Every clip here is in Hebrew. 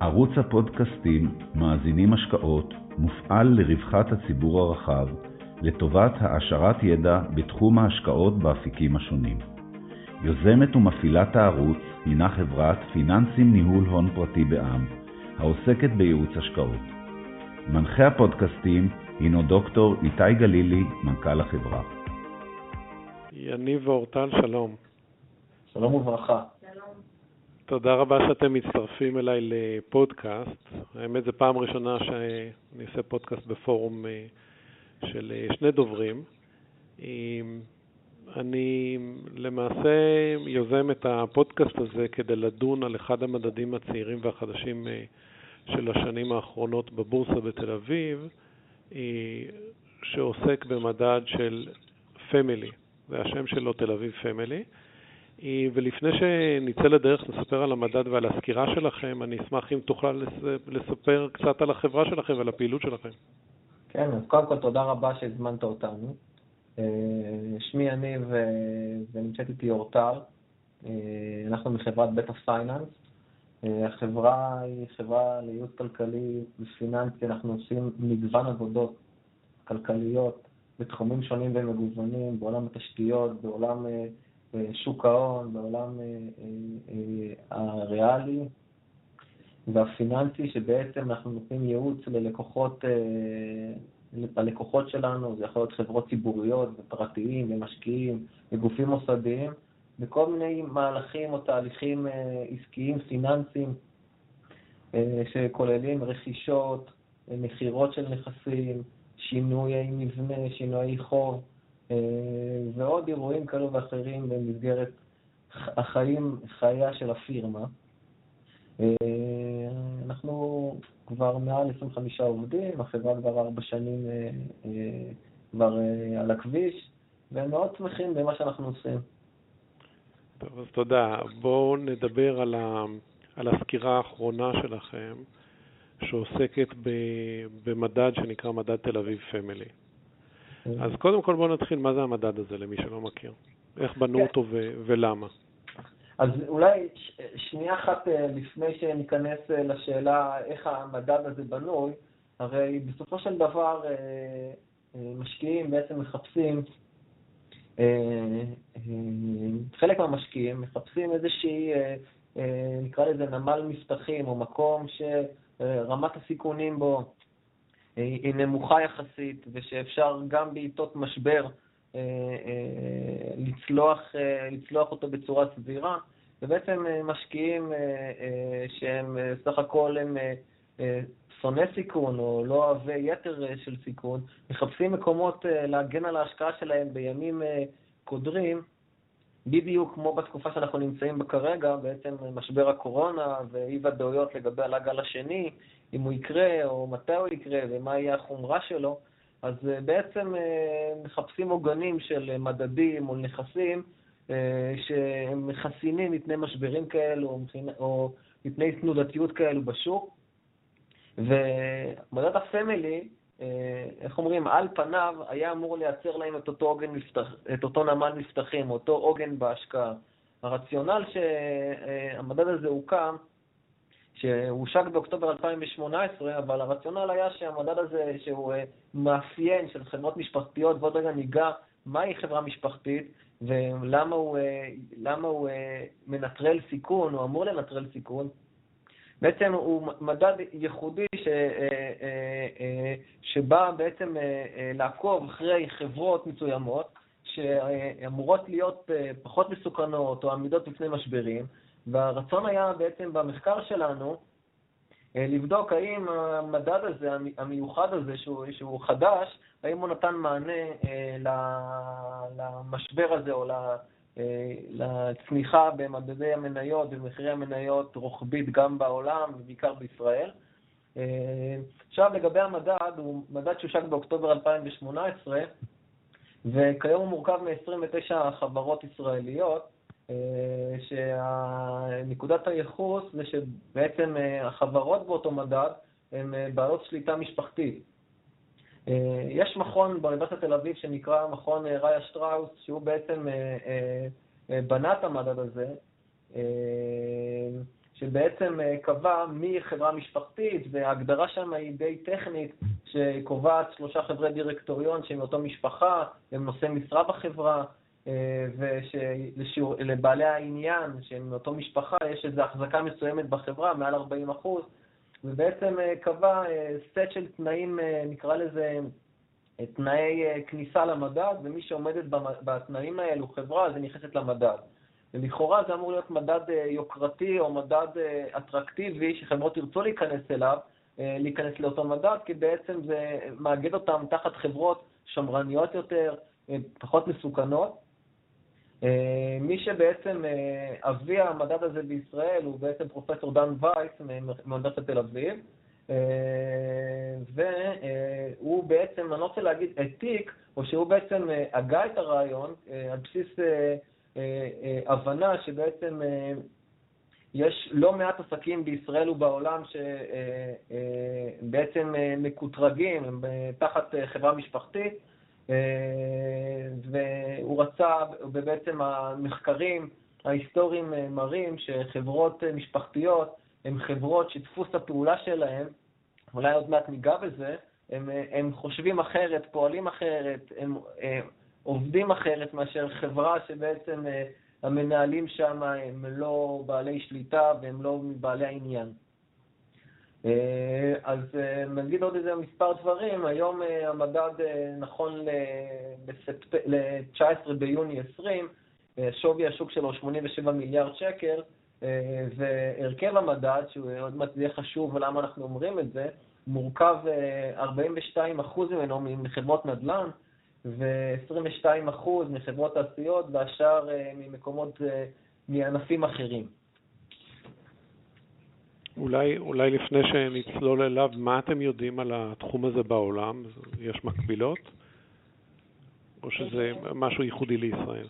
ערוץ הפודקאסטים מאזינים השקעות מופעל לרווחת הציבור הרחב, לטובת העשרת ידע בתחום ההשקעות באפיקים השונים. יוזמת ומפעילת הערוץ הינה חברת פיננסים ניהול הון פרטי בע"מ, העוסקת בייעוץ השקעות. מנחה הפודקאסטים הינו דוקטור איתי גלילי, מנכ"ל החברה. יניב ואורטל, שלום. שלום וברכה. תודה רבה שאתם מצטרפים אליי לפודקאסט. האמת, זו פעם ראשונה שאני עושה פודקאסט בפורום אה, של אה, שני דוברים. אני למעשה יוזם את הפודקאסט הזה כדי לדון על אחד המדדים הצעירים והחדשים אה, של השנים האחרונות בבורסה בתל אביב, שעוסק במדד של פמילי, זה השם שלו תל אביב פמילי. ולפני שנצא לדרך נספר על המדד ועל הסקירה שלכם, אני אשמח אם תוכל לספר קצת על החברה שלכם ועל הפעילות שלכם. כן, אז קודם כל תודה רבה שהזמנת אותנו. אה, שמי יניב אה, ונמצאת איתי אורטל. אה, אנחנו מחברת בטה פייננס. החברה היא חברה לייעוץ כלכלי ופיננסי, אנחנו עושים מגוון עבודות כלכליות בתחומים שונים ומגוונים, בעולם התשתיות, בעולם שוק ההון, בעולם הריאלי והפיננסי, שבעצם אנחנו נותנים ייעוץ ללקוחות הלקוחות שלנו, זה יכול להיות חברות ציבוריות ופרטיים ומשקיעים וגופים מוסדיים, בכל מיני מהלכים או תהליכים אה, עסקיים, פיננסיים, אה, שכוללים רכישות, אה, מכירות של נכסים, שינויי מבנה, שינויי חוב, ועוד אירועים כאלו ואחרים במסגרת החיים, חייה של הפירמה. אנחנו כבר מעל 25 עובדים, החברה כבר ארבע שנים אה, אה, כבר אה, על הכביש, והם מאוד שמחים במה שאנחנו עושים. טוב, אז תודה. בואו נדבר על, ה, על הסקירה האחרונה שלכם, שעוסקת ב, במדד שנקרא מדד תל אביב פמילי. אז קודם כל בואו נתחיל, מה זה המדד הזה למי שלא מכיר? איך בנו כן. אותו ו- ולמה? אז אולי שנייה אחת אה, לפני שניכנס אה, לשאלה איך המדד הזה בנוי, הרי בסופו של דבר אה, משקיעים בעצם מחפשים, חלק מהמשקיעים מחפשים איזושהי, נקרא לזה נמל מבטחים, או מקום שרמת הסיכונים בו היא נמוכה יחסית, ושאפשר גם בעיתות משבר אה, אה, לצלוח, אה, לצלוח אותו בצורה סבירה, ובעצם משקיעים שהם סך הכל הם שונאי סיכון או לא אוהבי יתר של סיכון, מחפשים מקומות להגן על ההשקעה שלהם בימים קודרים, בדיוק כמו בתקופה שאנחנו נמצאים בה כרגע, בעצם משבר הקורונה ואי ודאויות לגבי הגל השני, אם הוא יקרה או מתי הוא יקרה ומה יהיה החומרה שלו, אז אה, בעצם אה, מחפשים עוגנים של מדדים או נכסים אה, שהם חסינים מפני משברים כאלו או מפני תנודתיות כאלו בשוק. ומדד הפמילי, איך אומרים, על פניו היה אמור לייצר להם את אותו, עוגן מפתח, את אותו נמל מבטחים, אותו עוגן בהשקעה. הרציונל שהמדד הזה הוקם שהושק באוקטובר 2018, אבל הרציונל היה שהמדד הזה, שהוא אה, מאפיין של חברות משפחתיות, ועוד רגע ניגע מהי חברה משפחתית ולמה הוא, אה, הוא אה, מנטרל סיכון, הוא אמור לנטרל סיכון, בעצם הוא מדד ייחודי ש, שבא בעצם לעקוב אחרי חברות מסוימות שאמורות להיות פחות מסוכנות או עמידות בפני משברים, והרצון היה בעצם במחקר שלנו אה, לבדוק האם המדד הזה, המיוחד הזה, שהוא, שהוא חדש, האם הוא נתן מענה אה, למשבר הזה או אה, לצמיחה במדדי המניות ובמחירי המניות רוחבית גם בעולם ובעיקר בישראל. עכשיו לגבי המדד, הוא מדד שהושק באוקטובר 2018 וכיום הוא מורכב מ-29 חברות ישראליות שנקודת הייחוס זה שבעצם אה, החברות באותו מדד הן אה, בעלות שליטה משפחתית. אה, יש מכון באוניברסיטת תל אביב שנקרא מכון ראיה שטראוס, שהוא בעצם בנה את המדד הזה, שבעצם קבע מי חברה משפחתית, וההגדרה שם היא די טכנית, שקובעת שלושה חברי דירקטוריון שהם מאותו משפחה, הם נושאי משרה בחברה, ושלבעלי העניין שהם מאותו משפחה יש איזו החזקה מסוימת בחברה, מעל 40 אחוז, ובעצם קבע סט של תנאים, נקרא לזה תנאי כניסה למדד, ומי שעומדת בתנאים האלו, חברה, זה נכנסת למדד. ולכאורה זה אמור להיות מדד יוקרתי או מדד אטרקטיבי שחברות ירצו להיכנס אליו, להיכנס לאותו מדד, כי בעצם זה מאגד אותם תחת חברות שמרניות יותר, פחות מסוכנות. מי שבעצם אבי המדד הזה בישראל הוא בעצם פרופסור דן וייס מאוניברסיטת תל אביב, והוא בעצם, אני לא רוצה להגיד העתיק, או שהוא בעצם הגה את הרעיון על בסיס הבנה שבעצם יש לא מעט עסקים בישראל ובעולם שבעצם מקוטרגים, הם תחת חברה משפחתית, והוא רצה, ובעצם המחקרים ההיסטוריים מראים שחברות משפחתיות הן חברות שדפוס הפעולה שלהן, אולי עוד מעט ניגע בזה, הם, הם חושבים אחרת, פועלים אחרת, הם, הם עובדים אחרת מאשר חברה שבעצם המנהלים שם הם לא בעלי שליטה והם לא בעלי העניין. אז נגיד עוד איזה מספר דברים, היום המדד נכון ל-19 ביוני 20, שווי השוק שלו 87 מיליארד שקל, והרכב המדד, שהוא עוד מעט יהיה חשוב ולמה אנחנו אומרים את זה, מורכב 42% ממנו מחברות נדל"ן, ו-22% מחברות תעשיות, והשאר ממקומות, מענפים אחרים. אולי, אולי לפני שנצלול אליו, מה אתם יודעים על התחום הזה בעולם? יש מקבילות? או שזה משהו ייחודי לישראל?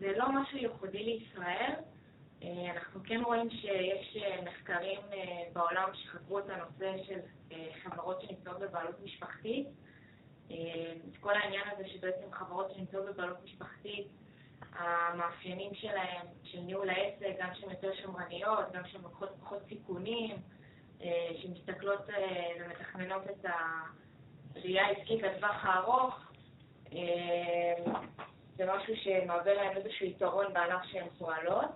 זה לא משהו ייחודי לישראל. אנחנו כן רואים שיש מחקרים בעולם שחקרו את הנושא של חברות שנמצאות בבעלות משפחתית. את כל העניין הזה שבעצם חברות שנמצאות בבעלות משפחתית, המאפיינים שלהם, של ניהול העסק, גם שהן יותר שמרניות, גם שהן לוקחות פחות סיכונים, שמסתכלות ומתכננות את הראייה העסקית לטווח הארוך, זה משהו שמהווה להם איזשהו יתרון בענף שהן פועלות.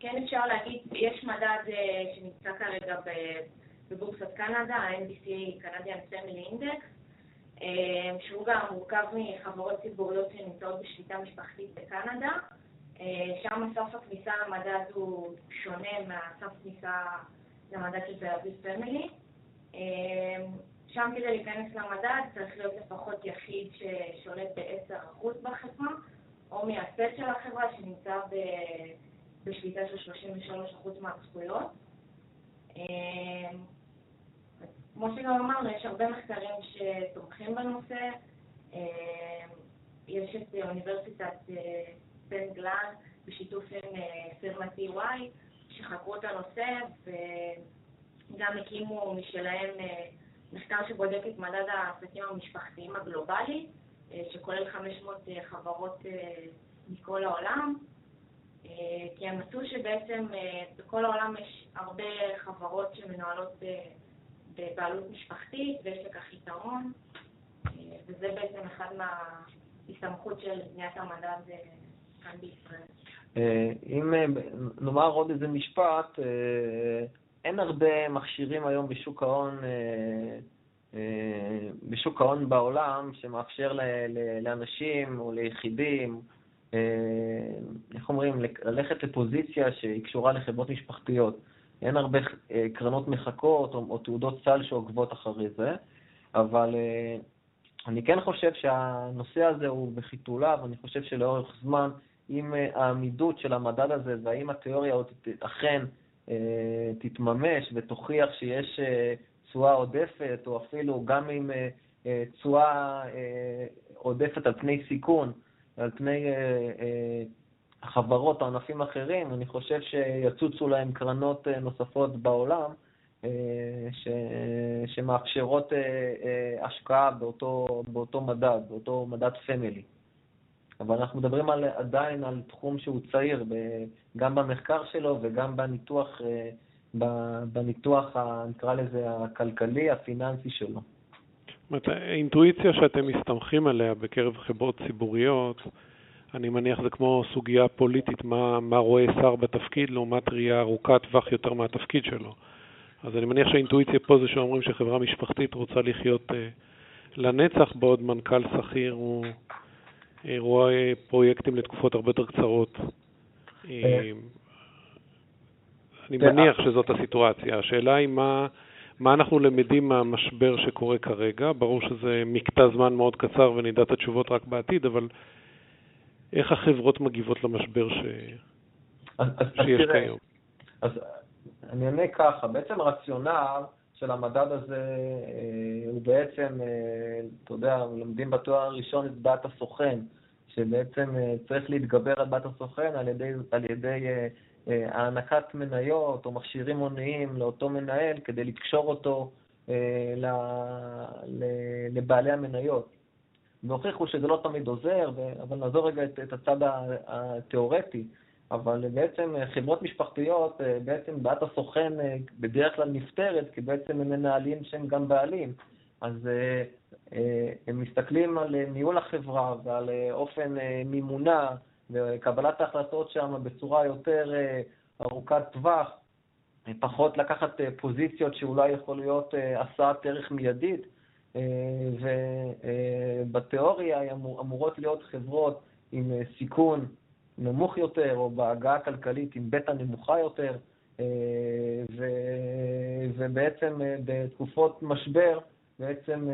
כן אפשר להגיד, יש מדד שנמצא כרגע בבורסת קנדה, ה-NBC Canadian Family Index, שהוא גם מורכב מחברות ציבוריות שנמצאות בשליטה משפחתית בקנדה. שם סף הכניסה למדד הוא שונה מהסף כניסה למדד של תל אביב פמילי. שם כדי להיכנס למדד צריך להיות לפחות יחיד ששולט ב-10% בחברה, או מהסט של החברה שנמצא בשליטה של 33% מהזכויות. כמו שגם אמרנו, יש הרבה מחקרים שתומכים בנושא. יש את אוניברסיטת בן גלן בשיתוף עם פירמה TY שחקרו את הנושא וגם הקימו משלהם מחקר שבודק את מדד העסקים המשפחתיים הגלובלי, שכולל 500 חברות מכל העולם. כי הם מצאו שבעצם בכל העולם יש הרבה חברות שמנוהלות בבעלות משפחתית ויש לכך יתרון, וזה בעצם אחד מההסתמכות של בניית המדד כאן בישראל. אם נאמר עוד איזה משפט, אין הרבה מכשירים היום בשוק ההון, בשוק ההון בעולם שמאפשר לאנשים או ליחידים, איך אומרים, ללכת לפוזיציה שהיא קשורה לחברות משפחתיות. אין הרבה קרנות מחכות או, או תעודות סל שעוקבות אחרי זה, אבל אני כן חושב שהנושא הזה הוא בחיתוליו, אני חושב שלאורך זמן, אם העמידות של המדד הזה והאם התיאוריה אכן תתממש ותוכיח שיש תשואה עודפת, או אפילו גם עם תשואה עודפת על פני סיכון, על פני חברות או ענפים אחרים, אני חושב שיצוצו להם קרנות נוספות בעולם ש... שמאפשרות השקעה באותו, באותו מדד, באותו מדד פמילי. אבל אנחנו מדברים על, עדיין על תחום שהוא צעיר, גם במחקר שלו וגם בניתוח, בניתוח, נקרא לזה, הכלכלי, הפיננסי שלו. זאת אומרת, האינטואיציה שאתם מסתמכים עליה בקרב חברות ציבוריות, אני מניח זה כמו סוגיה פוליטית, מה, מה רואה שר בתפקיד לעומת ראייה ארוכת טווח יותר מהתפקיד שלו. אז אני מניח שהאינטואיציה פה זה שאומרים שחברה משפחתית רוצה לחיות אה, לנצח, בעוד מנכ"ל שכיר הוא אה, רואה פרויקטים לתקופות הרבה יותר קצרות. אה, אני מניח שזאת הסיטואציה. השאלה היא מה, מה אנחנו למדים מהמשבר שקורה כרגע. ברור שזה מקטע זמן מאוד קצר ונדע את התשובות רק בעתיד, אבל איך החברות מגיבות למשבר ש... אז, אז, שיש אז כיום? אז אני אענה ככה, בעצם הרציונל של המדד הזה אה, הוא בעצם, אה, אתה יודע, לומדים בתואר הראשון את בת הסוכן, שבעצם אה, צריך להתגבר על בת הסוכן על ידי, על ידי הענקת מניות או מכשירים הוניים לאותו מנהל כדי לקשור אותו לבעלי המניות. והוכיחו שזה לא תמיד עוזר, אבל נעזור רגע את, את הצד התיאורטי. אבל בעצם חברות משפחתיות, בעצם בעיית הסוכן בדרך כלל נפתרת, כי בעצם הם מנהלים שהם גם בעלים. אז הם מסתכלים על ניהול החברה ועל אופן מימונה וקבלת ההחלטות שם בצורה יותר ארוכת טווח, פחות לקחת פוזיציות שאולי יכול להיות הסעת ערך מיידית, ובתיאוריה אמורות להיות חברות עם סיכון נמוך יותר, או בהגעה הכלכלית עם בטא נמוכה יותר, ובעצם בתקופות משבר, בעצם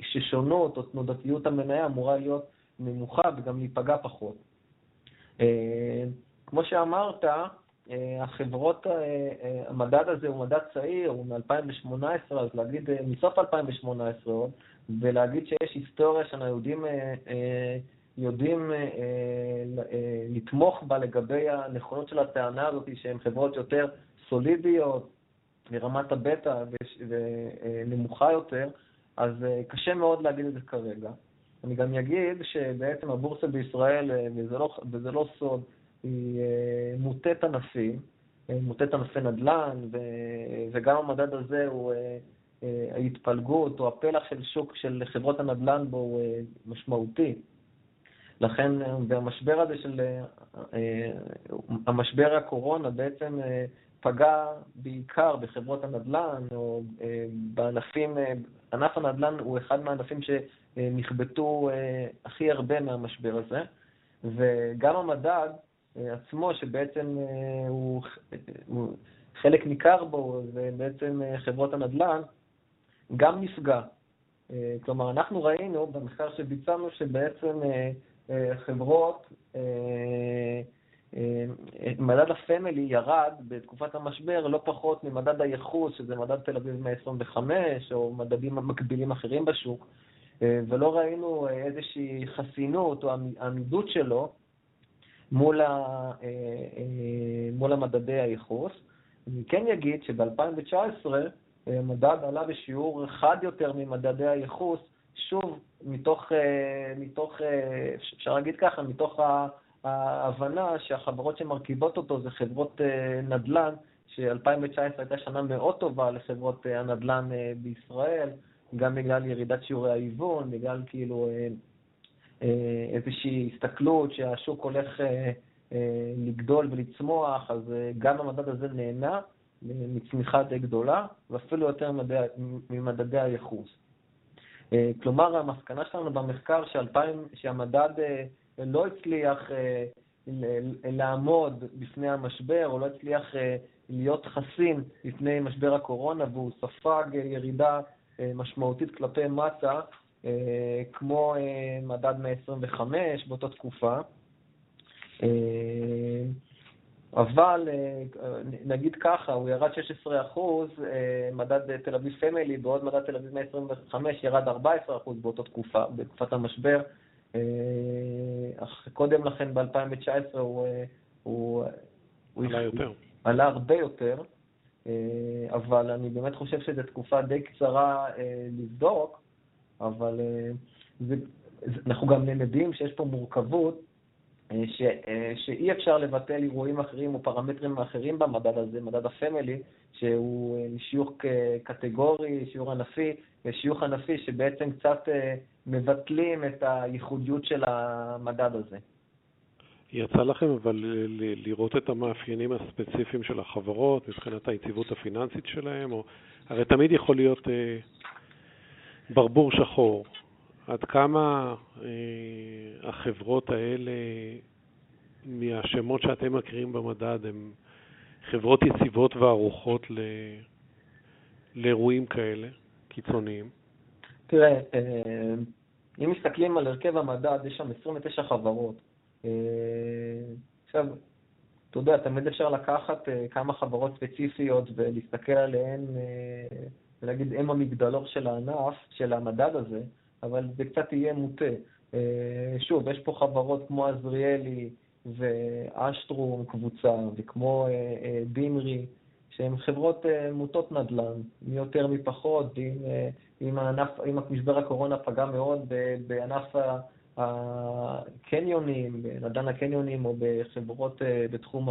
ששונות או תנודתיות המניה אמורה להיות נמוכה וגם להיפגע פחות. כמו שאמרת, החברות, המדד הזה הוא מדד צעיר, הוא מ-2018, אז להגיד, מסוף 2018 עוד, ולהגיד שיש היסטוריה שאנחנו יודעים, יודעים לתמוך בה לגבי הנכונות של הטענה הזאת, שהן חברות יותר סולידיות, מרמת הבטא ונמוכה יותר, אז קשה מאוד להגיד את זה כרגע. אני גם אגיד שבעצם הבורסה בישראל, וזה לא, וזה לא סוד, היא אה, מוטית אה, מוטית ענפי נדל"ן, וגם המדד הזה הוא, אה, ההתפלגות או הפלח של שוק של חברות הנדל"ן בו הוא משמעותי. לכן במשבר הזה של, המשבר הקורונה בעצם פגע בעיקר בחברות הנדל"ן, או בענפים, ענף הנדל"ן הוא אחד מהענפים שנכבטו הכי הרבה מהמשבר הזה, וגם המדד עצמו, שבעצם אה, הוא, הוא חלק ניכר בו, זה בעצם אה, חברות הנדל"ן, גם נפגע. אה, כלומר, אנחנו ראינו במחקר שביצענו שבעצם חברות, מדד הפמילי ירד בתקופת המשבר לא פחות ממדד הייחוס, שזה מדד תל אביב 125, או מדדים מקבילים אחרים בשוק, ולא ראינו איזושהי חסינות או עמידות שלו מול, ה, אה, אה, מול המדדי הייחוס. אני כן אגיד שב-2019 המדד אה, עלה בשיעור חד יותר ממדדי הייחוס, שוב, מתוך, מתוך, אפשר להגיד ככה, מתוך ההבנה שהחברות שמרכיבות אותו זה חברות נדל"ן, ש-2019 הייתה שנה מאוד טובה לחברות הנדל"ן בישראל, גם בגלל ירידת שיעורי ההיוון, בגלל כאילו איזושהי הסתכלות שהשוק הולך אה, אה, לגדול ולצמוח, אז גם המדד הזה נהנה מצמיחה די גדולה, ואפילו יותר ממדדי הייחוס. כלומר, המסקנה שלנו במחקר שהמדד לא הצליח לעמוד בפני המשבר, או לא הצליח להיות חסין בפני משבר הקורונה, והוא ספג ירידה משמעותית כלפי מטה, אה, כמו אה, מדד 125 באותה תקופה. אה, אבל נגיד ככה, הוא ירד 16 אחוז, מדד תל אביב פמילי, בעוד מדד תל אביב 125 ירד 14 אחוז באותה תקופה, בתקופת המשבר. אך קודם לכן, ב-2019, הוא, הוא, הוא עלה יותר. עלה הרבה יותר, אבל אני באמת חושב שזו תקופה די קצרה לבדוק. אבל אה, זה, אנחנו גם למדים שיש פה מורכבות, ש, שאי אפשר לבטל אירועים אחרים או פרמטרים אחרים במדד הזה, מדד הפמילי, שהוא שיוך קטגורי, שיעור ענפי, ושיוך ענפי שבעצם קצת מבטלים את הייחודיות של המדד הזה. יצא לכם אבל לראות את המאפיינים הספציפיים של החברות מבחינת היציבות הפיננסית שלהם, או הרי תמיד יכול להיות אה, ברבור שחור. עד כמה אה, החברות האלה, מהשמות שאתם מכירים במדד, הן חברות יציבות וערוכות ל... לאירועים כאלה, קיצוניים? תראה, אה, אם מסתכלים על הרכב המדד, יש שם 29 חברות. אה, עכשיו, אתה יודע, תמיד אפשר לקחת אה, כמה חברות ספציפיות ולהסתכל עליהן אה, ולהגיד, הם המגדלור של הענף, של המדד הזה, אבל זה קצת יהיה מוטה. שוב, יש פה חברות כמו עזריאלי ואשטרום קבוצה, וכמו בימרי, שהן חברות מוטות נדל"ן, מי יותר מי פחות, אם, אם, הענף, אם משבר הקורונה פגע מאוד בענף הקניונים, בנדל"ן הקניונים או בחברות אה, בתחום,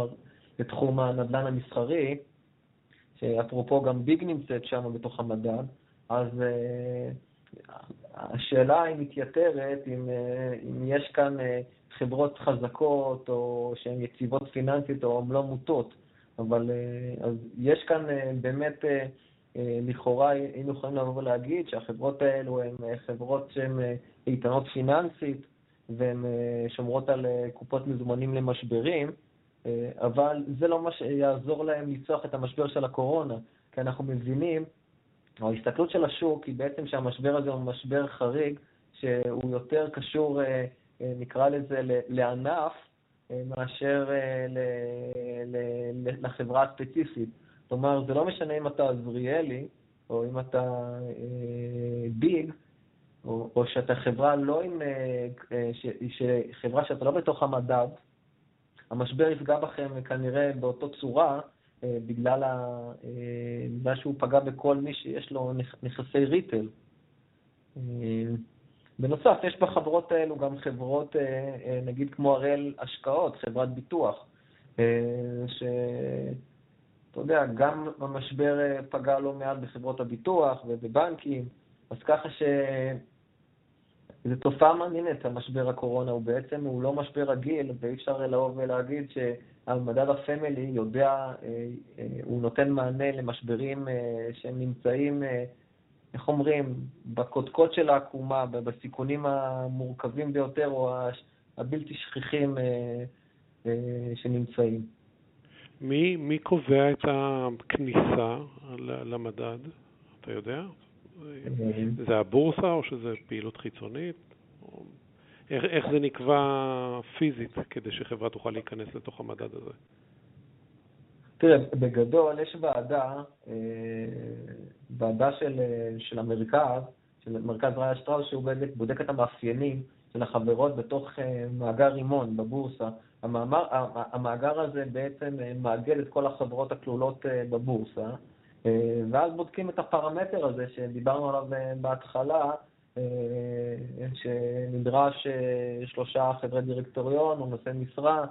בתחום הנדל"ן המסחרי, שאפרופו גם ביג נמצאת שם בתוך המדד, אז אה, השאלה היא מתייתרת אם, אה, אם יש כאן חברות חזקות או שהן יציבות פיננסית או הן לא מוטות, אבל אז יש כאן באמת לכאורה היינו יכולים לבוא ולהגיד שהחברות האלו הן חברות שהן איתנות פיננסית והן אה, שומרות על אה, קופות מזומנים למשברים, אה, אבל זה לא מה שיעזור להם לצלוח את המשבר של הקורונה, כי אנחנו מבינים, או ההסתכלות של השוק היא בעצם שהמשבר הזה הוא משבר חריג, שהוא יותר קשור, נקרא לזה, לענף, מאשר לחברה הספציפית. כלומר, זה לא משנה אם אתה עזריאלי, או אם אתה ביג, או, או שאתה חברה לא עם, אה, אה, ש, ש, חברה שאתה לא בתוך המדד, המשבר יפגע בכם כנראה באותו צורה, אה, בגלל, ה, בגלל שהוא פגע בכל מי שיש לו נכסי ריטל. בנוסף, יש בחברות האלו גם חברות, נגיד כמו הראל השקעות, חברת ביטוח, שאתה יודע, גם המשבר פגע לא מעט בחברות הביטוח ובבנקים, אז ככה ש... זו תופעה מעניינת, המשבר הקורונה, הוא בעצם, הוא לא משבר רגיל, ואי אפשר לבוא ולהגיד שהמדד הפמילי יודע, אה, אה, הוא נותן מענה למשברים אה, שהם נמצאים, איך אומרים, בקודקוד של העקומה, בסיכונים המורכבים ביותר, או הבלתי שכיחים שנמצאים. מי, מי קובע את הכניסה למדד? אתה יודע? זה הבורסה או שזה פעילות חיצונית? איך, איך זה נקבע פיזית כדי שחברה תוכל להיכנס לתוך המדד הזה? תראה, בגדול יש ועדה, אה, ועדה של, של המרכז, של מרכז ראיה שטראוס, שהוא בודק, בודק את המאפיינים של החברות בתוך אה, מאגר רימון בבורסה. המאמר, המאגר הזה בעצם אה, מאגד את כל החברות הכלולות בבורסה, אה, ואז בודקים את הפרמטר הזה שדיברנו עליו אה, בהתחלה, אה, שנדרש שלושה חברי דירקטוריון או נושא משרה.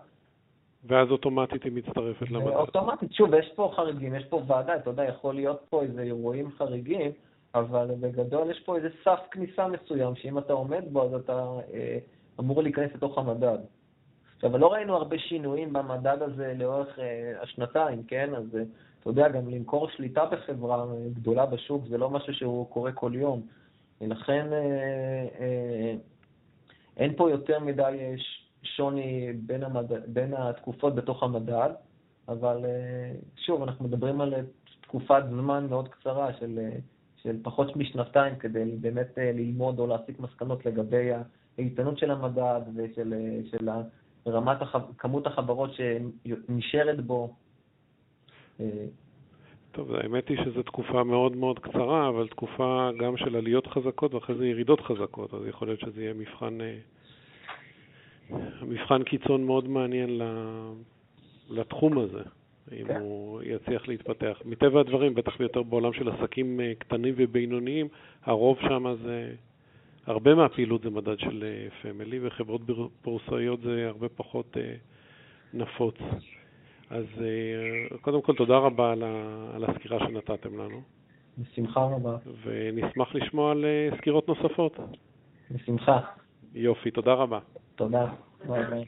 ואז אוטומטית היא מצטרפת למדד. אוטומטית, שוב, יש פה חריגים, יש פה ועדה, אתה יודע, יכול להיות פה איזה אירועים חריגים, אבל בגדול יש פה איזה סף כניסה מסוים, שאם אתה עומד בו, אז אתה אה, אמור להיכנס לתוך המדד. עכשיו, לא ראינו הרבה שינויים במדד הזה לאורך אה, השנתיים, כן? אז אה, אתה יודע, גם למכור שליטה בחברה גדולה בשוק זה לא משהו שהוא קורה כל יום. ולכן אה, אה, אין פה יותר מדי שוני בין, המד... בין התקופות בתוך המדד, אבל אה, שוב, אנחנו מדברים על תקופת זמן מאוד קצרה של, של פחות משנתיים כדי באמת ללמוד או להסיק מסקנות לגבי האיתנות של המדד ושל של רמת הח... כמות החברות שנשארת בו טוב, האמת היא שזו תקופה מאוד מאוד קצרה, אבל תקופה גם של עליות חזקות ואחרי זה ירידות חזקות, אז יכול להיות שזה יהיה מבחן, אה, מבחן קיצון מאוד מעניין לתחום הזה, אם כן. הוא יצליח להתפתח. מטבע הדברים, בטח ויותר בעולם של עסקים אה, קטנים ובינוניים, הרוב שם זה הרבה מהפעילות זה מדד של פמילי, וחברות בורסאיות זה הרבה פחות נפוץ. אז קודם כל תודה רבה על הסקירה שנתתם לנו. בשמחה רבה. ונשמח לשמוע על סקירות נוספות. בשמחה. יופי, תודה רבה. תודה. ביי ביי.